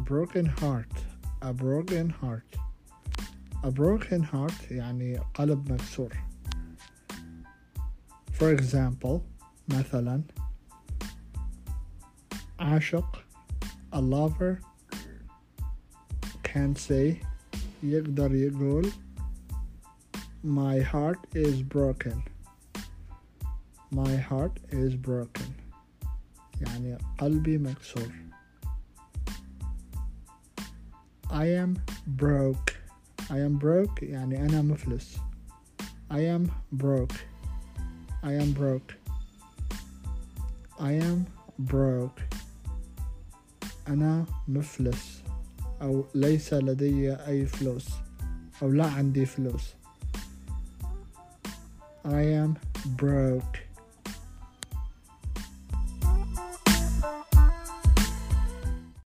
broken heart a broken heart a broken heart يعني قلب مكسور for example مثلا عاشق a lover can say يقدر يقول my heart is broken my heart is broken يعني قلبي مكسور I am broke I am broke يعني أنا مفلس I am broke I am broke I am broke أنا مفلس أو ليس لدي أي فلوس أو لا عندي فلوس I am broke